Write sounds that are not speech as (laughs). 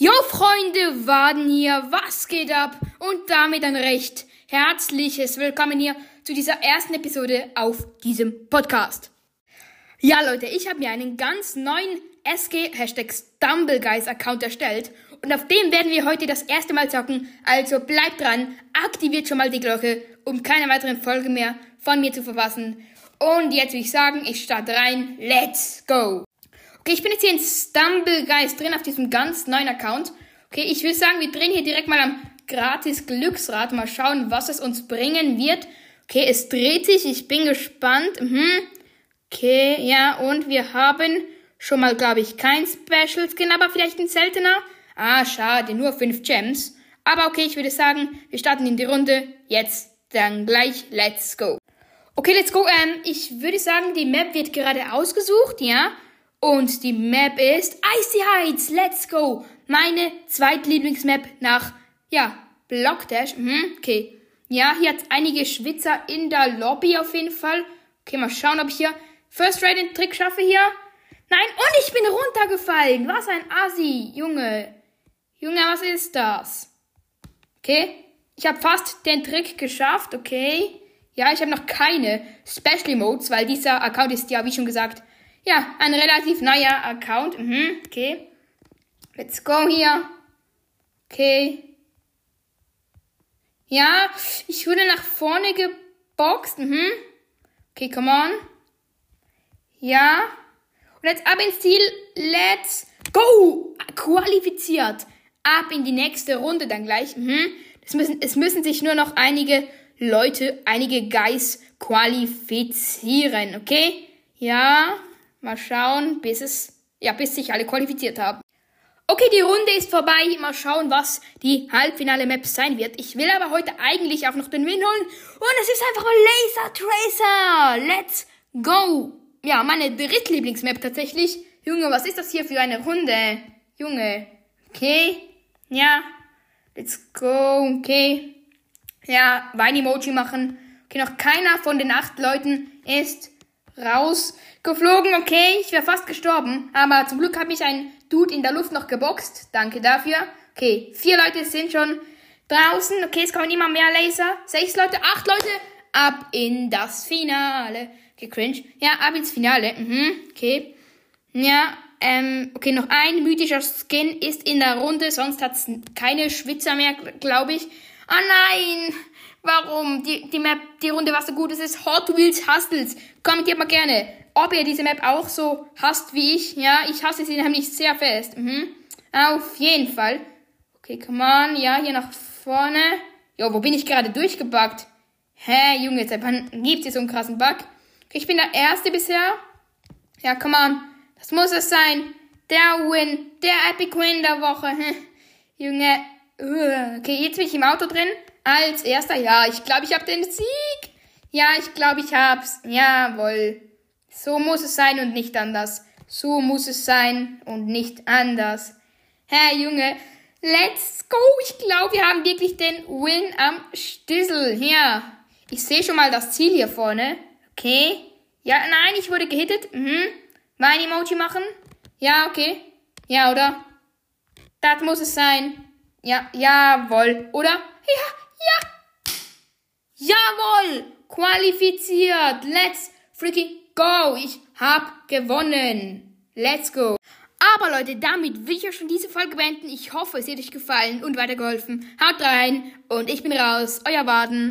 Jo Freunde, Waden hier, was geht ab? Und damit ein recht herzliches Willkommen hier zu dieser ersten Episode auf diesem Podcast. Ja Leute, ich habe mir einen ganz neuen SG Hashtag StumbleGuys Account erstellt und auf dem werden wir heute das erste Mal zocken, also bleibt dran, aktiviert schon mal die Glocke, um keine weiteren Folgen mehr von mir zu verpassen. Und jetzt würde ich sagen, ich starte rein, let's go! Okay, ich bin jetzt hier in Stumblegeist drin auf diesem ganz neuen Account. Okay, ich will sagen, wir drehen hier direkt mal am gratis Glücksrad. Mal schauen, was es uns bringen wird. Okay, es dreht sich. Ich bin gespannt. Mhm. Okay, ja, und wir haben schon mal, glaube ich, kein Special Skin, aber vielleicht ein seltener. Ah, schade, nur 5 Gems. Aber okay, ich würde sagen, wir starten in die Runde. Jetzt dann gleich, let's go. Okay, let's go. Ähm, ich würde sagen, die Map wird gerade ausgesucht, ja. Und die Map ist Icy Heights. Let's go. Meine zweitlieblingsmap nach, ja, Blockdash. Mhm, okay. Ja, hier hat einige Schwitzer in der Lobby auf jeden Fall. Okay, mal schauen, ob ich hier First Ride den Trick schaffe hier. Nein, und ich bin runtergefallen. Was ein Assi, Junge. Junge, was ist das? Okay, ich habe fast den Trick geschafft, okay. Ja, ich habe noch keine Special Emotes, weil dieser Account ist ja, wie schon gesagt, ja, ein relativ neuer Account. Mhm, okay. Let's go hier. Okay. Ja, ich wurde nach vorne geboxt. Mhm. Okay, come on. Ja. Und jetzt ab ins Ziel. Let's go. Qualifiziert. Ab in die nächste Runde dann gleich. Mhm. Es müssen, es müssen sich nur noch einige Leute, einige Guys qualifizieren. Okay? Ja. Mal schauen, bis es, ja, bis sich alle qualifiziert haben. Okay, die Runde ist vorbei. Mal schauen, was die Halbfinale-Map sein wird. Ich will aber heute eigentlich auch noch den Win holen. Und es ist einfach Laser Tracer. Let's go. Ja, meine drittlieblingsmap tatsächlich. Junge, was ist das hier für eine Runde? Junge. Okay. Ja. Let's go. Okay. Ja, Wein-Emoji machen. Okay, noch keiner von den acht Leuten ist rausgeflogen. Okay, ich wäre fast gestorben. Aber zum Glück hat mich ein Dude in der Luft noch geboxt. Danke dafür. Okay, vier Leute sind schon draußen. Okay, es kommen immer mehr Laser. Sechs Leute, acht Leute. Ab in das Finale. Okay, cringe. Ja, ab ins Finale. Mhm, okay. Ja, ähm, okay, noch ein mythischer Skin ist in der Runde. Sonst hat's keine Schwitzer mehr, glaube ich. Ah nein! warum die, die Map, die Runde was so gut ist, ist Hot Wheels Hustles. Kommentiert mal gerne, ob ihr diese Map auch so hasst wie ich. Ja, ich hasse sie nämlich sehr fest. Mhm. Auf jeden Fall. Okay, come on. Ja, hier nach vorne. Jo, wo bin ich gerade durchgebuggt? Hä, Junge, seit wann gibt's hier so einen krassen Bug? Okay, ich bin der Erste bisher. Ja, come on. Das muss es sein. Der Win. Der Epic Win der Woche. (laughs) Junge. Okay, jetzt bin ich im Auto drin. Als erster, ja, ich glaube, ich habe den Sieg. Ja, ich glaube, ich hab's. Jawohl. So muss es sein und nicht anders. So muss es sein und nicht anders. Herr Junge, let's go. Ich glaube, wir haben wirklich den Win am Stissel. Ja, ich sehe schon mal das Ziel hier vorne. Okay. Ja, nein, ich wurde gehittet. Mhm. Mein Emoji machen. Ja, okay. Ja, oder? Das muss es sein. Ja, jawohl. Oder? Ja, ja! Jawohl! Qualifiziert! Let's freaking go! Ich hab gewonnen! Let's go! Aber Leute, damit will ich auch schon diese Folge beenden. Ich hoffe, es hat euch gefallen und weitergeholfen. Haut rein und ich bin raus. Euer Waden.